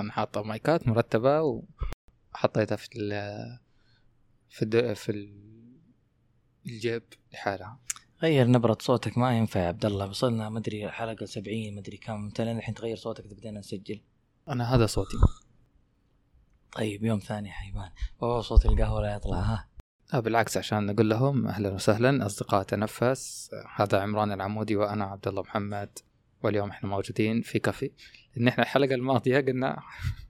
أنا حاطه مايكات مرتبة وحطيتها في ال في الد... في ال- الجيب لحالها. غير نبرة صوتك ما ينفع يا عبد الله. وصلنا مدري حلقة 70 مدري كم. انت لين الحين تغير صوتك بدينا نسجل. أنا هذا صوتي. طيب يوم ثاني حيبان أوه صوت القهوة لا يطلع ها. آه بالعكس عشان نقول لهم أهلا وسهلا. أصدقاء تنفس. هذا عمران العمودي وأنا عبد الله محمد. واليوم إحنا موجودين في كافي لأن إحنا الحلقة الماضية قلنا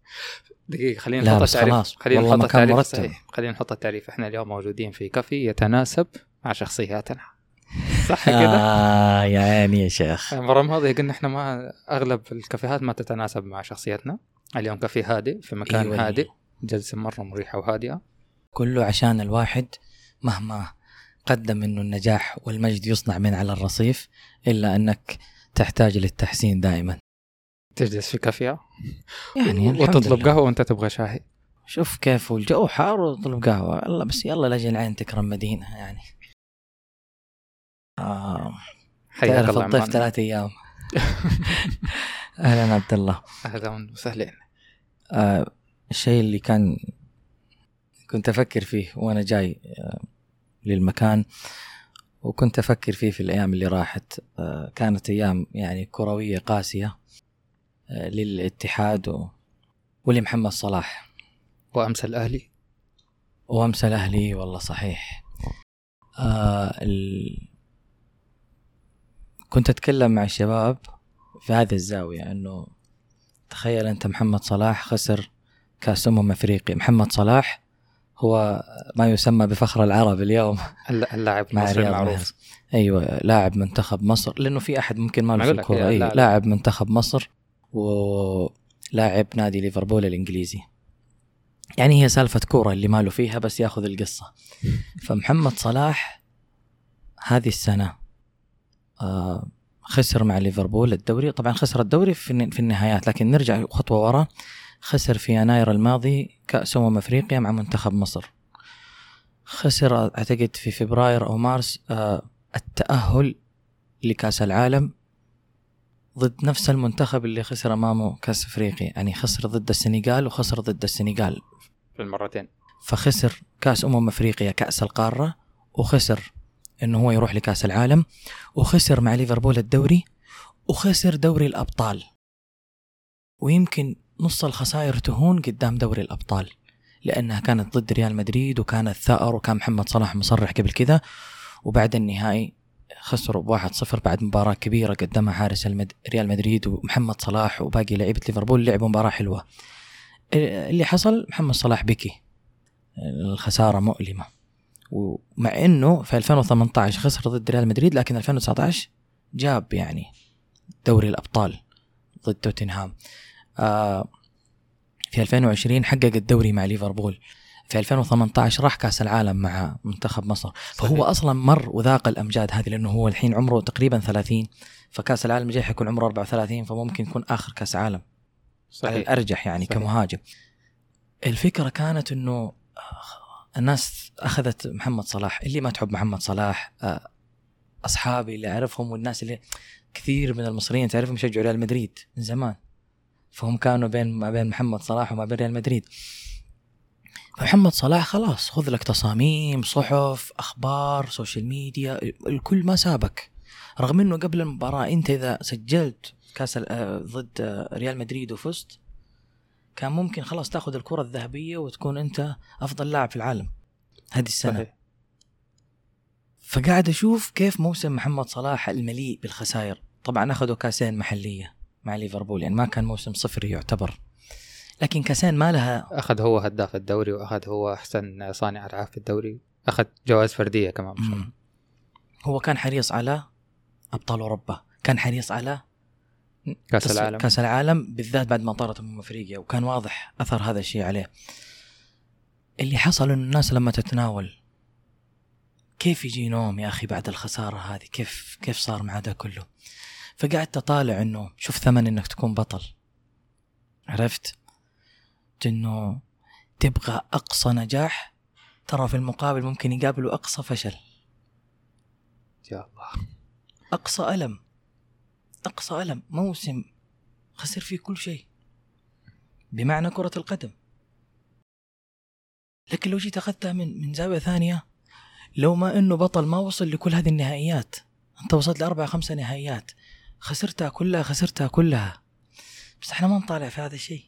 دقيقة خلينا نحط التعريف خلينا نحط التعريف. صحيح. خلينا نحط التعريف. إحنا اليوم موجودين في كافي يتناسب مع شخصياتنا. صح كذا آه يا عيني يا شيخ. المرة الماضية قلنا إحنا ما أغلب الكافيهات ما تتناسب مع شخصيتنا. اليوم كافي هادئ في مكان أيوة. هادئ. جلسة مرة مريحة وهادئة. كله عشان الواحد مهما قدم إنه النجاح والمجد يصنع من على الرصيف إلا أنك تحتاج للتحسين دائما. تجلس في كافية؟ يعني وتطلب. قهوة وأنت تبغى شاي؟ شوف كيف والجو حار وطلب قهوة. الله بس يلا لأجل عين تكرم مدينة يعني. آه حياك تعرف الله الضيف. ثلاث أيام. أهلا عبد الله. أهلا وسهلا. آه الشيء اللي كان كنت أفكر فيه وأنا جاي آه للمكان وكنت أفكر فيه في الأيام اللي راحت. آه كانت أيام يعني كروية قاسية آه للاتحاد و... ولمحمد صلاح. وأمس الأهلي. وأمس الأهلي والله صحيح. آه ال... كنت أتكلم مع الشباب في هذه الزاوية إنه تخيل أنت محمد صلاح خسر كأس أمم أفريقيا. محمد صلاح هو ما يسمى بفخر العرب اليوم الل- اللاعب المصري المعروف. أيوه لاعب منتخب مصر لأنه في أحد ممكن ما له الكوره أيوة. لاعب. منتخب مصر ولاعب نادي ليفربول الإنجليزي يعني هي سالفة كورة اللي ماله فيها بس ياخذ القصة فمحمد صلاح هذه السنة آه خسر مع ليفربول الدوري طبعا خسر الدوري في النهايات لكن نرجع خطوة ورا خسر في يناير الماضي كأس أمم أفريقيا مع منتخب مصر. خسر أعتقد في فبراير أو مارس آه التأهل لكأس العالم ضد نفس المنتخب اللي خسر أمامه كأس أفريقيا يعني خسر ضد السنغال وخسر ضد السنغال. في المرتين. فخسر كأس أمم أفريقيا كأس القارة وخسر إنه هو يروح لكأس العالم وخسر مع ليفربول الدوري وخسر دوري الأبطال. ويمكن نص الخسائر تهون قدام دوري الأبطال لأنها كانت ضد ريال مدريد وكانت ثأر وكان محمد صلاح مصرح قبل كذا وبعد النهائي خسروا بواحد صفر بعد مباراة كبيرة قدمها حارس المد... ريال مدريد ومحمد صلاح وباقي لعيبة ليفربول لعبوا مباراة حلوة. اللي حصل؟ محمد صلاح بكي. الخسارة مؤلمة. ومع إنه في 2018 خسر ضد ريال مدريد لكن 2019 جاب يعني دوري الأبطال ضد توتنهام. في 2020 حقق الدوري مع ليفربول. في 2018 راح كأس العالم مع منتخب مصر. فهو صحيح. أصلا مر وذاق الأمجاد هذه لأنه هو الحين عمره تقريبا 30 فكأس العالم الجاي حيكون عمره 34 فممكن يكون آخر كأس عالم. على صحيح. الأرجح يعني صحيح. كمهاجم. الفكرة كانت إنه الناس أخذت محمد صلاح. اللي ما تحب محمد صلاح آه، أصحابي اللي أعرفهم والناس اللي كثير من المصريين تعرفهم يشجعوا ريال مدريد من زمان. فهم كانوا بين ما بين محمد صلاح وما بين ريال مدريد. محمد صلاح خلاص خذ لك تصاميم صحف أخبار social media الكل ما سابك. رغم إنه قبل المباراة أنت إذا سجلت كأس آه، ضد آه، ريال مدريد وفزت كان ممكن خلاص تأخذ الكرة الذهبية وتكون أنت أفضل لاعب في العالم هذه السنة. صحيح. فقاعد أشوف كيف موسم محمد صلاح المليء بالخسائر. طبعا أخذوا كأسين محلية. مع ليفربول يعني ما كان موسم صفري يعتبر. لكن كاسين ما لها أخذ هو هداف الدوري وأخذ هو أحسن صانع ألعاب في الدوري. أخذ جوائز فردية كمان مم. هو كان حريص على أبطال أوروبا كان حريص على كأس تص- العالم. كأس العالم بالذات بعد ما طارت أمم أفريقيا وكان واضح أثر هذا الشيء عليه. اللي حصل انه الناس لما تتناول كيف يجي نوم يا أخي بعد الخسارة هذه؟ كيف كيف صار مع ده كله؟ فقعدت أطالع إنه شوف ثمن إنك تكون بطل. عرفت؟ إنه تبغى أقصى نجاح؟ ترى في المقابل ممكن يقابله أقصى فشل. يا الله. أقصى ألم. أقصى ألم. موسم خسر فيه كل شيء. بمعنى كرة القدم. لكن لو جيت أخذتها من من زاوية ثانية لو ما إنه بطل ما وصل لكل هذه النهائيات. أنت وصلت لأربع خمسة نهائيات. خسرتها كلها خسرتها كلها. بس إحنا ما نطالع في هذا الشيء.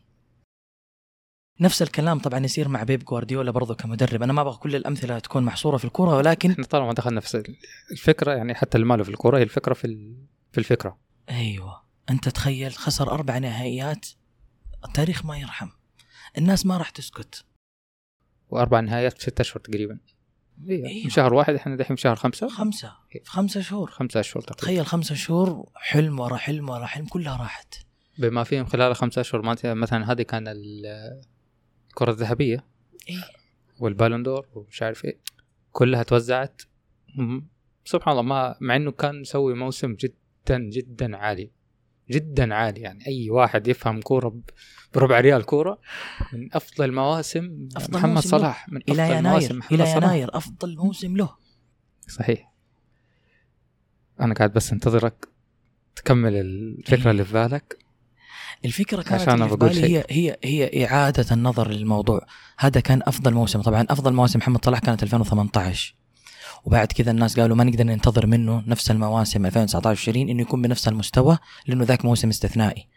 نفس الكلام طبعا يصير مع بيب جوارديولا برضو كمدرب. أنا ما أبغى كل الأمثلة تكون محصورة في الكره ولكن إحنا طالما دخلنا في الفكرة يعني حتى اللي ماله في الكورة هي الفكرة في في الفكرة. أيوه. أنت تخيل خسر أربع نهائيات التاريخ ما يرحم. الناس ما راح تسكت. وأربع نهايات في ست أشهر تقريبا. إيه. من شهر واحد إحنا دحين في شهر خمسة. خمسة. في خمسة شهور. خمسة اشهر تقريبا. تخيل خمسة شهور حلم ورا حلم ورا حلم كلها راحت. بما فيهم خلال خمسة اشهر ما- مثلا هذه كان ال- الكرة الذهبية. إيه. والبالون دور ومش عارف إيه كلها توزعت. سبحان الله ما مع إنه كان مسوي موسم جدا جدا عالي. جدا عالي يعني. أي واحد يفهم كورة بربع ريال كورة من أفضل مواسم أفضل محمد موسم. صلاح من أفضل إلى مواسم يناير محمد إلى صلاح. يناير أفضل موسم له. صحيح. أنا قاعد بس أنتظرك تكمل الفكرة إيه. اللي في بالك. الفكرة كانت عشان اللي في بقول بالي. هي هي هي إعادة النظر للموضوع. هذا كان أفضل موسم. طبعا أفضل مواسم محمد صلاح كانت 2018 وبعد كذا الناس قالوا ما نقدر ننتظر منه نفس المواسم 2019 20 إنه يكون بنفس المستوى لأنه ذاك موسم استثنائي.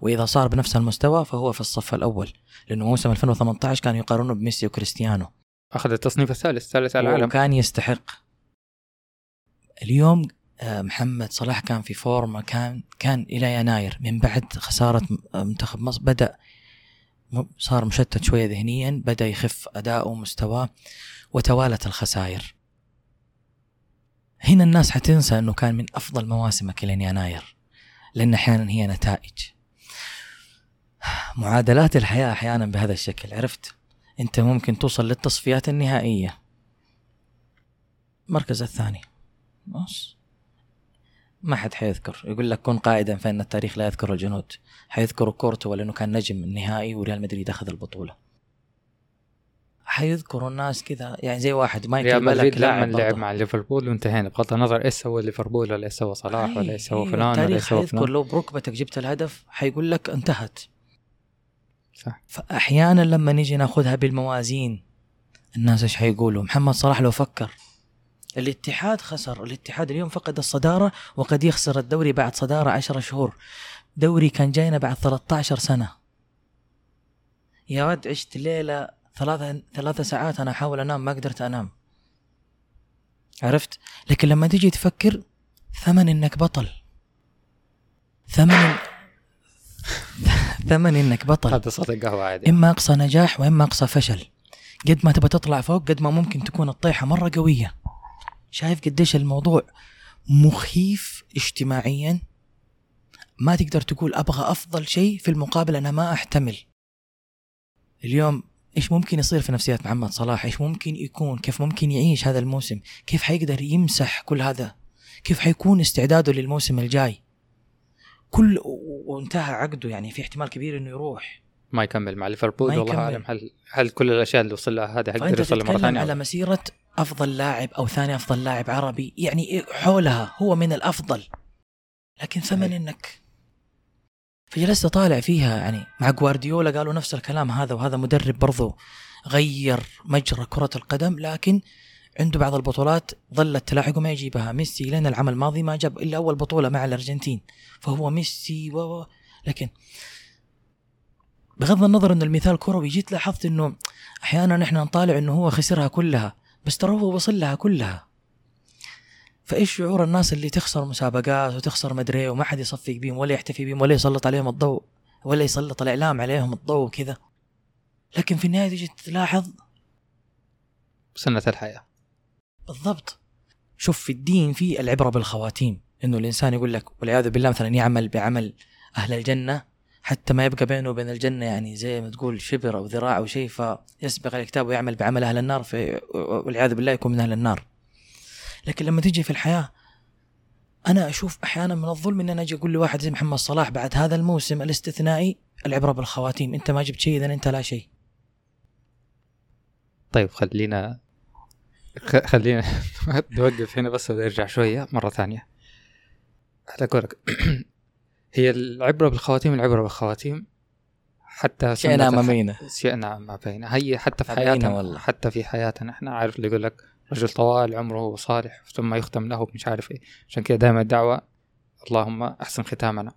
وإذا صار بنفس المستوى فهو في الصف الأول لأنه موسم 2018 كانوا يقارنوه بميسي وكريستيانو. أخذ التصنيف الثالث ثالث على العالم. وكان يستحق. اليوم آه، محمد صلاح كان في فورمة كان كان إلى يناير. من بعد خسارة م- منتخب مصر بدأ صار مشتت شوية ذهنيا بدأ يخف اداؤه ومستواه وتوالت الخسائر. هنا الناس حتنسى إنه كان من أفضل مواسمك إلى يناير لأن أحيانا هي نتائج. معادلات الحياة أحيانا بهذا الشكل عرفت؟ أنت ممكن توصل للتصفيات النهائية. المركز الثاني. بس. ما حد حيذكر. يقول لك كن قائدا فإن التاريخ لا يذكر الجنود. حيذكروا كورتوا لأنه كان نجم النهائي وريال مدريد أخذ البطولة. حيذكروا الناس كذا. يعني زي واحد ريال مايكل مدريد بلك لما لاعب لعب. مع ليفربول وانتهينا. بغض النظر إيش سوى ليفربول ولا إيش سوى صلاح ولا إيش سوى أيوة، فلان ولا إيش سوى فلان. لو بركبتك جبت الهدف حيقول لك انتهت. صح. فأحيانا لما نيجي ناخذها بالموازين الناس إيش حيقولوا؟ محمد صلاح لو فكر الاتحاد خسر. الاتحاد اليوم فقد الصدارة وقد يخسر الدوري بعد صدارة عشر شهور. دوري كان جاينا بعد 13 سنة. يا ولد عشت ليلة ثلاثة ثلاثة ساعات أنا أحاول أنام ما قدرت أنام. عرفت؟ لكن لما تيجي تفكر ثمن إنك بطل. ثمن ثمن إنك بطل. هذا صوت القهوة عادي. إما أقصى نجاح وإما أقصى فشل. قد ما تبى تطلع فوق قد ما ممكن تكون الطيحة مرة قوية. شايف قديش الموضوع مخيف اجتماعيا؟ ما تقدر تقول أبغى أفضل شيء في المقابل أنا ما أحتمل. اليوم إيش ممكن يصير في نفسيات محمد صلاح؟ إيش ممكن يكون؟ كيف ممكن يعيش هذا الموسم؟ كيف حيقدر يمسح كل هذا؟ كيف حيكون استعداده للموسم الجاي؟ كل وانتهى عقده يعني في احتمال كبير إنه يروح. ما يكمل مع ليفربول والله. أعلم. هل هل كل الأشياء اللي وصل لها هذه حيقدر يوصل مرة ثانية؟ على مسيرة أفضل لاعب أو ثاني أفضل لاعب عربي يعني حولها هو من الأفضل. لكن ثمن. إنك فجلست اطالع فيها يعني مع جوارديولا قالوا نفس الكلام هذا وهذا مدرب برضو غير مجرى كرة القدم لكن عنده بعض البطولات ظلت تلاحقه ما يجيبها. ميسي لين العام الماضي ما جاب إلا أول بطولة مع الأرجنتين فهو ميسي و لكن بغض النظر إنه المثال كروي جيت لاحظت إنه أحيانا إحنا نطالع إنه هو خسرها كلها بس ترى هو وصل لها كلها. فإيش شعور الناس اللي تخسر مسابقات وتخسر مدري وما حد يصفق بيهم ولا يحتفي بيهم ولا يسلط عليهم الضوء ولا يسلط الإعلام عليهم الضوء وكذا؟ لكن في النهاية تجي تلاحظ سنة الحياة. بالضبط. شوف في الدين في العبرة بالخواتيم. إنه الإنسان يقول لك والعياذ بالله مثلا يعمل بعمل أهل الجنة حتى ما يبقى بينه وبين الجنة يعني زي ما تقول شبر أو ذراع أو شيء فيسبق الكتاب ويعمل بعمل أهل النار في والعياذ بالله يكون من أهل النار. لكن لما تجي في الحياة أنا أشوف أحيانا من الظلم إن أنا أجي أقول لواحد زي محمد صلاح بعد هذا الموسم الاستثنائي العبرة بالخواتيم أنت ما جبت شيء اذا أنت لا شيء. طيب خلينا خلينا نوقف هنا بس ونرجع شوية مرة ثانية على قولك هي العبرة بالخواتيم العبرة بالخواتيم حتى شئنا ما بينا شئنا ما بين هي حتى في حياتنا والله. حتى في حياتنا إحنا عارف اللي يقول لك رجل طوال عمره صالح ثم يختم له مش عارف إيه. عشان كذا دائما الدعوة اللهم أحسن ختامنا.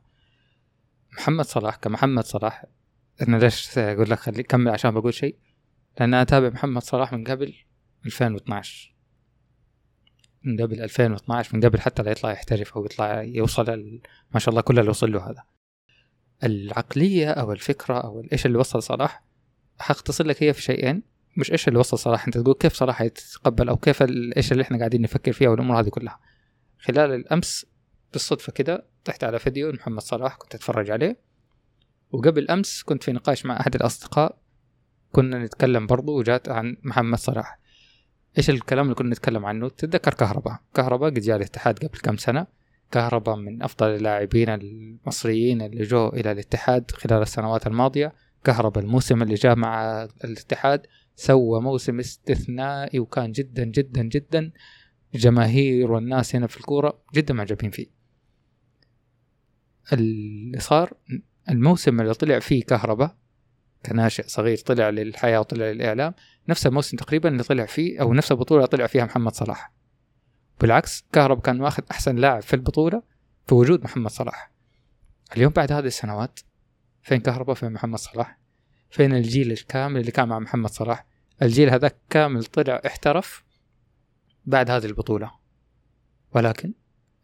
محمد صلاح كمحمد صلاح أنا ليش أقول لك خلي كمل عشان بقول شيء. لأن أنا أتابع محمد صلاح من قبل 2012 من قبل 2012 من قبل حتى لا يطلع يحترف أو يطلع يوصل ما شاء الله كل اللي وصل له هذا. العقلية أو الفكرة أو إيش اللي وصل صلاح؟ حاختصر لك هي في شيئين. مش إيش اللي وصل صلاح؟ أنت تقول كيف صلاح يتقبل أو كيف إيش اللي إحنا قاعدين نفكر فيها والأمور هذه كلها؟ خلال الأمس بالصدفة كده طحت على فيديو لمحمد صلاح كنت أتفرج عليه وقبل أمس كنت في نقاش مع أحد الأصدقاء كنا نتكلم برضو وجات عن محمد صلاح. إيش الكلام اللي كنا نتكلم عنه؟ تتذكر كهرباء. كهرباء قد جاء الاتحاد قبل كم سنة. كهرباء من أفضل اللاعبين المصريين اللي جو إلى الاتحاد خلال السنوات الماضية. كهرباء الموسم اللي جاء مع الاتحاد. سوى موسم استثنائي وكان جدا جدا جدا. الجماهير والناس هنا في الكورة جدا معجبين فيه. اللي صار الموسم اللي طلع فيه كهرباء كناشئ صغير طلع للحياة وطلع للإعلام نفس الموسم تقريبا اللي طلع فيه أو نفس البطولة اللي طلع فيها محمد صلاح. بالعكس كهرباء كان واخذ أحسن لاعب في البطولة في وجود محمد صلاح. اليوم بعد هذه السنوات فين كهرباء فين محمد صلاح؟ فين الجيل الكامل اللي كان مع محمد صلاح؟ الجيل هذاك كامل طلع احترف بعد هذه البطولة. ولكن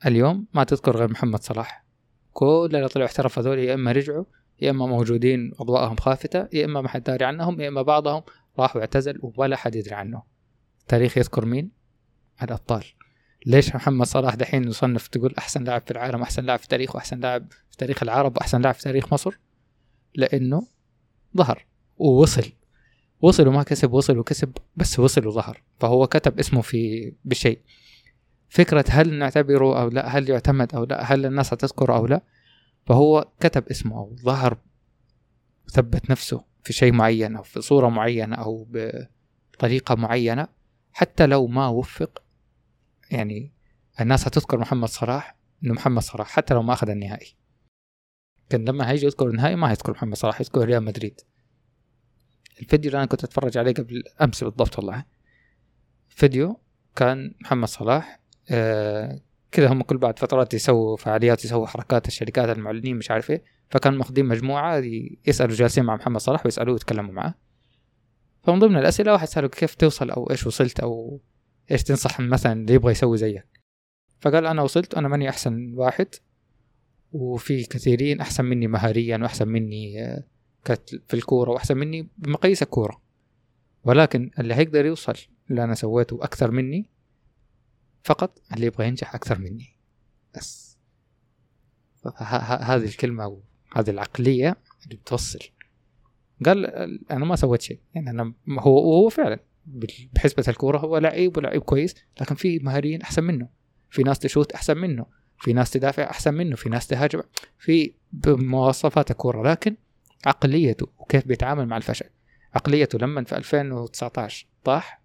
اليوم ما تذكر غير محمد صلاح. كل اللي طلعوا احترف هذول يا إما رجعوا يا إما موجودين أضواءهم خافتة يا إما ما حد داري عنهم يا إما بعضهم راح واعتزل ولا حد يدري عنه. التاريخ يذكر مين؟ الأبطال. ليش محمد صلاح دحين يصنف تقول أحسن لاعب في العالم أحسن لاعب في التاريخ وأحسن لاعب في تاريخ العرب وأحسن لاعب في تاريخ مصر؟ لأنه ظهر ووصل. وصل وما كسب وصل وكسب بس وصل وظهر. فهو كتب اسمه في بشيء. فكرة هل نعتبره أو لا هل يعتمد أو لا هل الناس هتذكره أو لا؟ فهو كتب اسمه أو ظهر ثبت نفسه في شيء معين أو في صورة معينة أو بطريقة معينة. حتى لو ما وفق يعني الناس هتذكر محمد صلاح إنه محمد صلاح حتى لو ما أخذ النهائي. كان لما هيجي يذكر النهائي ما هيذكر محمد صلاح يذكر ريال مدريد. الفيديو اللي أنا كنت أتفرج عليه قبل أمس بالضبط والله. فيديو كان محمد صلاح آه كذا هم كل بعد فترات يسووا فعاليات يسووا حركات الشركات المعلنين مش عارف إيه. فكان ماخذين مجموعة يسألوا جالسين مع محمد صلاح ويسألوه يتكلموا معاه. فمن ضمن الأسئلة واحد سأله كيف توصل أو إيش وصلت أو إيش تنصح مثلا اللي يبغى يسوي زيك. فقال أنا وصلت أنا ماني أحسن واحد. وفي كثيرين أحسن مني مهاريا وأحسن مني آه، في الكورة وأحسن مني بمقاييس الكورة. ولكن اللي هيقدر يوصل اللي أنا سويته أكثر مني فقط اللي يبغى ينجح أكثر مني. بس. هذه الكلمة وهذه العقلية اللي بتوصل. قال ال- أنا ما سويت شيء. يعني أنا هو وهو فعلا بحسبة الكورة هو لعيب ولعيب كويس لكن في مهاريين أحسن منه. في ناس تشوت أحسن منه. في ناس تدافع أحسن منه في ناس تهاجم. في بمواصفات الكوره لكن عقليته وكيف بيتعامل مع الفشل. عقليته لما في 2019 طاح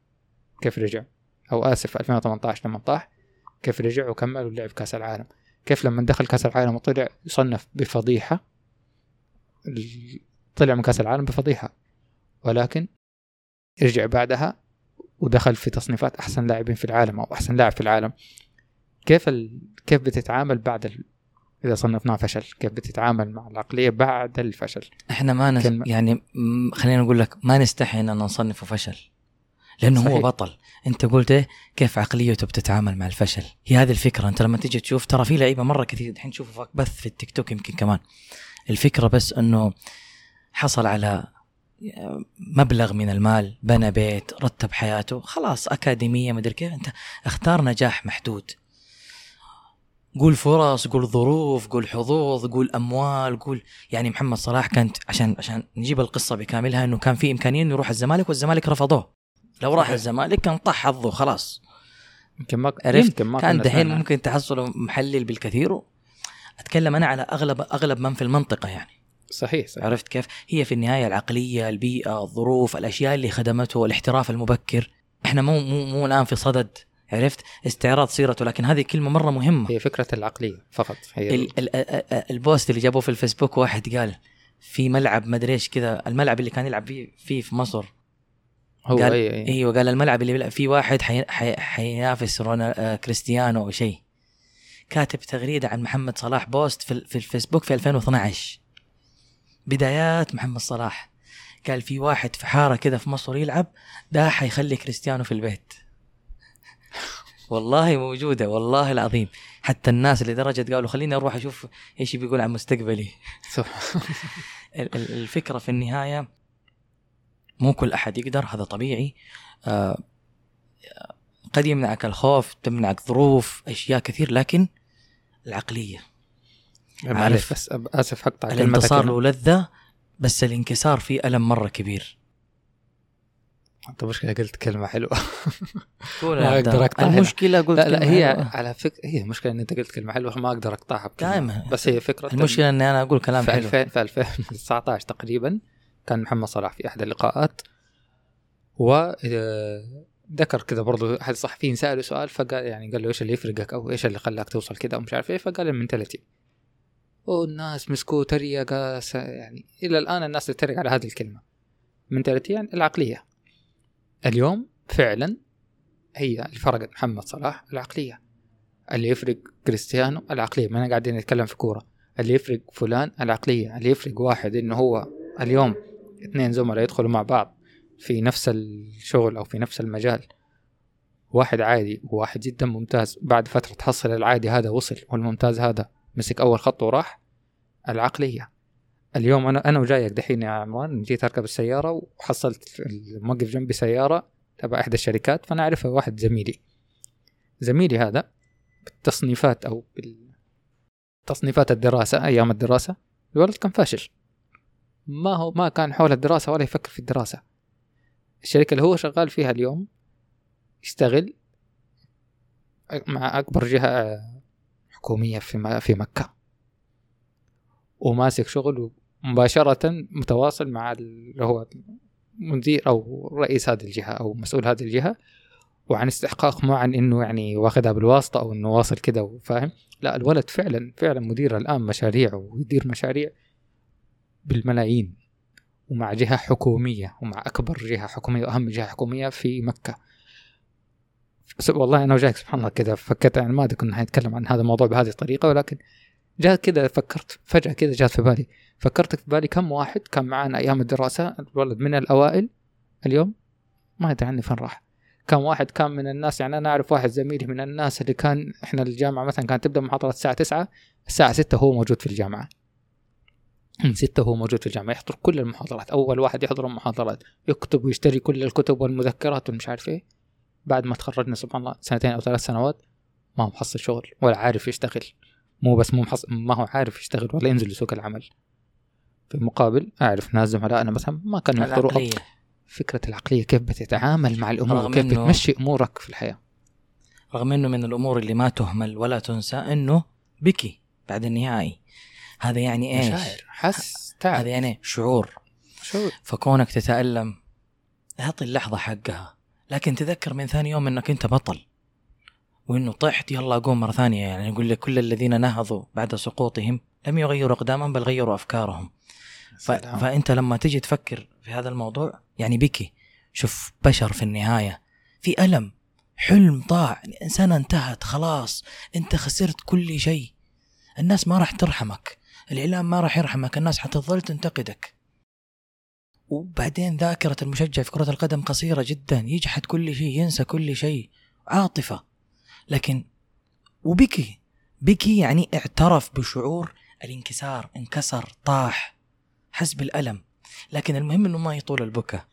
كيف رجع؟ أو آسف في 2018 لما طاح كيف رجع وكمل ولعب كأس العالم. كيف لما دخل كأس العالم وطلع يصنف بفضيحة طلع من كأس العالم بفضيحة. ولكن رجع بعدها ودخل في تصنيفات أحسن لاعبين في العالم أو أحسن لاعب في العالم. كيف ال... كيف بتتعامل بعد ال... إذا صنفناه فشل كيف بتتعامل مع العقلية بعد الفشل؟ إحنا ما نس... كلمة. يعني خلينا نقول لك ما نستحي إن نصنفه فشل لأنه هو صحيح. بطل. أنت قلت إيه؟ كيف عقليته بتتعامل مع الفشل؟ هي هذه الفكرة. أنت لما تيجي تشوف ترى في لعيبة مرة كثير الحين تشوفه بث في التيك توك يمكن كمان. الفكرة بس إنه حصل على مبلغ من المال بنى بيت رتب حياته خلاص أكاديمية مدري كيف. أنت أختار نجاح محدود. قول فرص قول ظروف قول حظوظ قول أموال قول يعني محمد صلاح كانت عشان عشان نجيب القصة بكاملها أنه كان في إمكانية أنه يروح الزمالك والزمالك رفضوه لو راح. الزمالك كان طاح حظه خلاص يمكن ما عرفت؟ ما كان دحين. ممكن تحصله محلل بالكثير أتكلم أنا على أغلب أغلب من في المنطقة يعني صحيح صحيح عرفت كيف؟ هي في النهاية العقلية، البيئة، الظروف، الأشياء اللي خدمته، الاحتراف المبكر، إحنا مو مو مو الآن في صدد عرفت؟ استعراض سيرته لكن هذه كلمة مرة مهمة. هي فكرة العقلية فقط. هي ال ال ال- البوست اللي جابوه في الفيسبوك واحد قال في ملعب مدري إيش كذا الملعب اللي كان يلعب فيه فيه في مصر. هو قال اي أي. أيوه قال الملعب اللي بيلعب فيه واحد حي... حي... حينافس رونا... آه، كريستيانو أو شيء. كاتب تغريدة عن محمد صلاح post في, ال- في الفيسبوك في 2012 بدايات محمد صلاح. قال في واحد في حارة كذا في مصر يلعب ده حيخلي كريستيانو في البيت. والله موجودة والله العظيم. حتى الناس لدرجة قالوا خليني أروح أشوف إيش بيقول عن مستقبلي. الفكرة في النهاية مو كل أحد يقدر هذا طبيعي. آه، قد يمنعك الخوف تمنعك ظروف أشياء كثير لكن العقلية. معلش بس آسف كلمتك الانتصار. له لذه بس الانكسار فيه ألم مرة كبير. انت مشكله قلت كلمة حلوة قول ما. أقطع هنا. المشكلة قلت لا لا كلمة هي حلوة. على فكره هي المشكلة إن أنت قلت كلمة حلوة ما أقدر أقطعها. دائما بس هي فكرة المشكلة اني أنا أقول كلام في حلو 2000 في 2019 تقريبا كان محمد صلاح في أحد اللقاءات و آه، ذكر كذا برضو احد الصحفيين سأله سؤال فقال يعني قال له إيش اللي يفرقك أو إيش اللي خلاك توصل كذا ومش عارف إيه فقال المنتاليتي والناس مسكوه تريقة س- يعني إلى الآن الناس تتريق على هذه الكلمة منتاليتي يعني العقلية اليوم فعلا هي اللي فرقت محمد صلاح العقلية. اللي يفرق كريستيانو العقلية. ما قاعدين نتكلم في كورة. اللي يفرق فلان العقلية. اللي يفرق واحد إنه هو اليوم اثنين زملاء يدخلوا مع بعض في نفس الشغل أو في نفس المجال. واحد عادي وواحد جدا ممتاز. بعد فترة تحصل العادي هذا وصل والممتاز هذا مسك أول خط وراح. العقلية. اليوم أنا أنا وجايك دحين يا عمران جيت أركب السيارة وحصلت الموقف جنبي سيارة تبع إحدى الشركات فأنا اعرفها واحد زميلي. زميلي هذا بالتصنيفات أو بالتصنيفات الدراسة أيام الدراسة الولد كان فاشل. ما هو ما كان حول الدراسة ولا يفكر في الدراسة. الشركة اللي هو شغال فيها اليوم يشتغل مع أكبر جهة حكومية في في مكة. وماسك شغل مباشرة متواصل مع اللي هو مدير أو رئيس هذه الجهة أو مسؤول هذه الجهة وعن استحقاق ما عن إنه يعني واخدها بالواسطة أو إنه واصل كده وفاهم لا الولد فعلا فعلا مدير الآن مشاريع ويدير مشاريع بالملايين ومع جهة حكومية ومع أكبر جهة حكومية وأهم جهة حكومية في مكة. والله أنا وجاك سبحان الله كذا فكرت يعني ما أدري كنا حنتكلم عن هذا الموضوع بهذه الطريقة ولكن جاء كذا فكرت. فجأة كذا جات في بالي. فكرت في بالي كم واحد كان معنا أيام الدراسة؟ الولد من الأوائل اليوم؟ ما أدري عني فين راح. كم واحد كان من الناس؟ يعني أنا أعرف واحد زميلي من الناس اللي كان إحنا الجامعة مثلا كانت تبدأ محاضرة الساعة 9 الساعة 6 هو موجود في الجامعة. من 6 هو موجود في الجامعة يحضر كل المحاضرات. أول واحد يحضر المحاضرات يكتب ويشتري كل الكتب والمذكرات والمش عارف إيه. بعد ما تخرجنا سبحان الله سنتين أو ثلاث سنوات ما محصل شغل ولا عارف يشتغل. مو بس مو محصل ما هو عارف يشتغل ولا ينزل لسوق العمل. في المقابل أعرف ناس زملائنا مثلا ما كانوا يحضروا العقلية. فكرة العقلية كيف بتتعامل مع الأمور رغم كيف إنه- بتمشي أمورك في الحياة. رغم إنه من الأمور اللي ما تهمل ولا تنسى إنه بكي بعد النهائي. هذا يعني إيش؟ مشاعر حس هذا تعب يعني شعور. شعور. فكونك تتألم أعطي اللحظة حقها. لكن تذكر من ثاني يوم إنك أنت بطل. وإنه طحت يلا قوم مرة ثانية يعني يقول لك كل الذين نهضوا بعد سقوطهم لم يغيروا أقدامهم بل غيروا أفكارهم. ف... فأنت لما تجي تفكر في هذا الموضوع يعني بكي شوف بشر في النهاية. في ألم. حلم ضاع إنسانة انتهت خلاص. أنت خسرت كل شيء. الناس ما راح ترحمك. الإعلام ما راح يرحمك. الناس حتظل تنتقدك. وبعدين ذاكرة المشجع في كرة القدم قصيرة جدا. يجحد كل شيء ينسى كل شيء. عاطفة. لكن وبكي بكي يعني اعترف بشعور الانكسار انكسر طاح حس بالألم لكن المهم إنه ما يطول البكاء.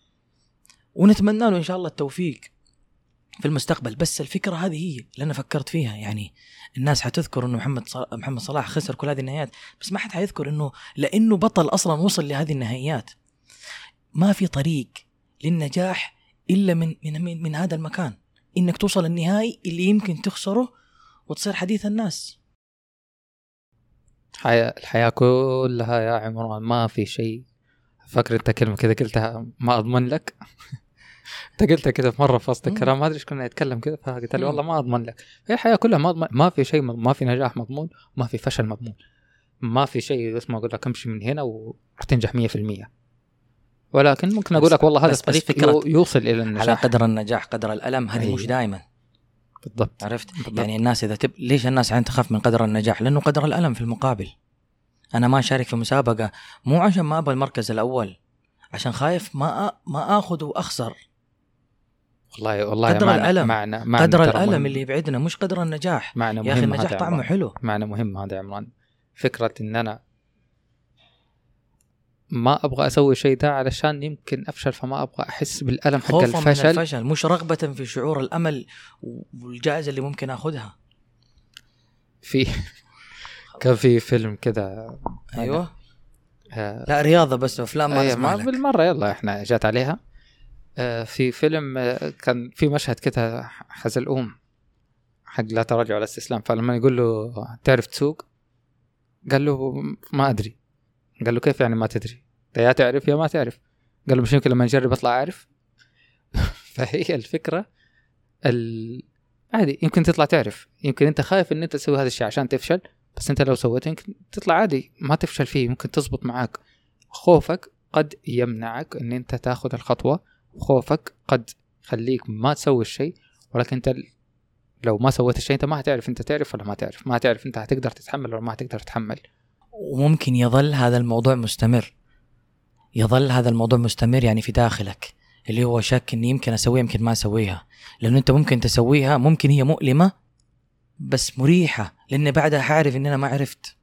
ونتمنى له إن شاء الله التوفيق في المستقبل. بس الفكرة هذه هي اللي أنا فكرت فيها. يعني الناس حتذكر إنه محمد صل... محمد صلاح خسر كل هذه النهائيات بس ما حد حيذكر إنه لأنه بطل أصلا وصل لهذه النهائيات. ما في طريق للنجاح إلا من من من, من هذا المكان. إنك توصل النهائي اللي يمكن تخسره وتصير حديث الناس الحياة الحياة كلها يا عمران ما في شيء فاكر أنت كلمة كذا قلتها ما أضمن لك أنت قلتها كذا في مرة في وسط. الكلام ما أدري إيش كنا نتكلم كذا فقلت لي. والله ما أضمن لك هي الحياة كلها ما أضمن ما في شيء ما في نجاح مضمون وما في فشل مضمون ما في شيء اسمه أقول لك أمشي من هنا وتنجح 100% ولكن ممكن أقول لك والله هذا بس- بس فكرة يو- يوصل إلى على النجاح قدر النجاح قدر الألم هذه أيوة. مش دائما بالضبط. عرفت؟ بالضبط. يعني الناس إذا تب... ليش الناس عين تخاف من قدر النجاح؟ لأنه قدر الألم في المقابل. أنا ما أشارك في مسابقة مو عشان ما أبغى المركز الأول عشان خايف ما أ... ما آخذ وأخسر. والله والله قدر معنى الألم. معنى معنى قدر الألم مهم. اللي يبعدنا مش قدر النجاح. معنى يا أخي النجاح طعمه. حلو. معنى مهم هذا يا عمران. فكرة إن أنا ما أبغى أسوي شيء ده علشان يمكن أفشل فما أبغى أحس بالألم حق خوفا من الفشل. الفشل مش رغبة في شعور الأمل والجائزة اللي ممكن آخذها. في كان في فيلم كذا. أيوه. آه، لا رياضة بس أفلام ما أي نسمع ما لك. بالمرة يلا إحنا جات عليها. آه، في فيلم آه، كان في مشهد كذا حزلقوم حق لا تراجع ولا استسلام فلما يقول له تعرف تسوق؟ قال له ما أدري. قال له كيف يعني ما تدري؟ يا تعرف يا ما تعرف. قال له مش يمكن لما نجرب اطلع أعرف؟ فهي الفكرة ال... عادي يمكن تطلع تعرف. يمكن أنت خايف إن أنت تسوي هذا الشيء عشان تفشل بس أنت لو سويته يمكن تطلع عادي ما تفشل فيه ممكن تزبط معاك. خوفك قد يمنعك إن أنت تاخذ الخطوة. وخوفك قد يخليك ما تسوي الشيء ولكن أنت لو ما سويت الشيء أنت ما هتعرف. أنت تعرف ولا ما تعرف؟ ما هتعرف أنت هتقدر تتحمل ولا ما هتقدر تتحمل. وممكن يظل هذا الموضوع مستمر. يظل هذا الموضوع مستمر يعني في داخلك اللي هو شك إني يمكن أسويها يمكن ما أسويها. لأنه أنت ممكن تسويها ممكن هي مؤلمة بس مريحة لأن بعدها حاعرف إن أنا ما عرفت.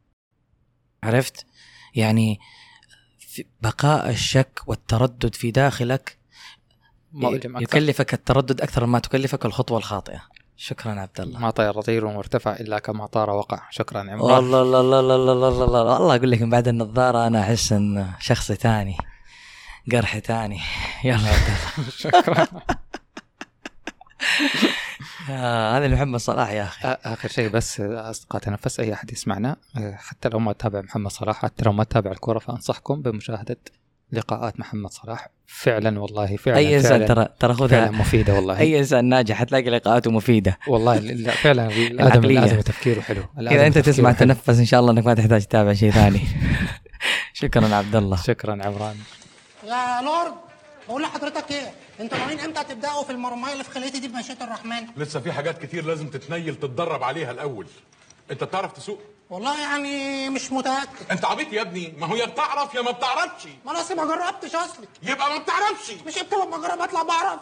عرفت؟ يعني بقاء الشك والتردد في داخلك مؤلم أكثر. يكلفك التردد أكثر مما تكلفك الخطوة الخاطئة. شكرا عبد الله. ما طير طير وارتفع إلا كما طار وقع. شكرا عمران. والله الله الله الله الله الله الله والله. أقول لك من بعد النظارة أنا أحس إن شخص ثاني قرح ثاني. يلا. عبد الله شكرا. آه، هذا محمد صلاح يا أخي. آ- آخر شيء بس آه، اصدقاء تنفس أي أحد يسمعنا. آه، حتى لو ما تتابع محمد صلاح حتى لو ما تتابع الكورة فأنصحكم بمشاهدة لقاءات محمد صلاح. فعلا والله فعلا أي إنسان ترى ترى فعلا خذها مفيدة والله. أي إنسان ناجح حتلاقي لقاءاته مفيدة. والله لا فعلا الادم. الادم تفكيره حلو. إذا أنت تسمع حلو. تنفس إن شاء الله إنك ما تحتاج تتابع شيء ثاني. شكرا عبد الله شكرا عمران. يا لورد بقول لحضرتك إيه؟ أنتوا ناويين إمتى تبدأوا في المرميه اللي في خليتي دي بمشيئة الرحمن؟ لسه في حاجات كتير لازم تتنيل تتدرب عليها الأول. أنت بتعرف تسوق؟ والله يعني مش متأكد. انت عبيط يا ابني. ما هو يا بتعرف يا ما بتعرفش. ما أنا أصل ما جربتش اصلي يبقى ما بتعرفش. مش يمكن لما اجرب اطلع بعرف.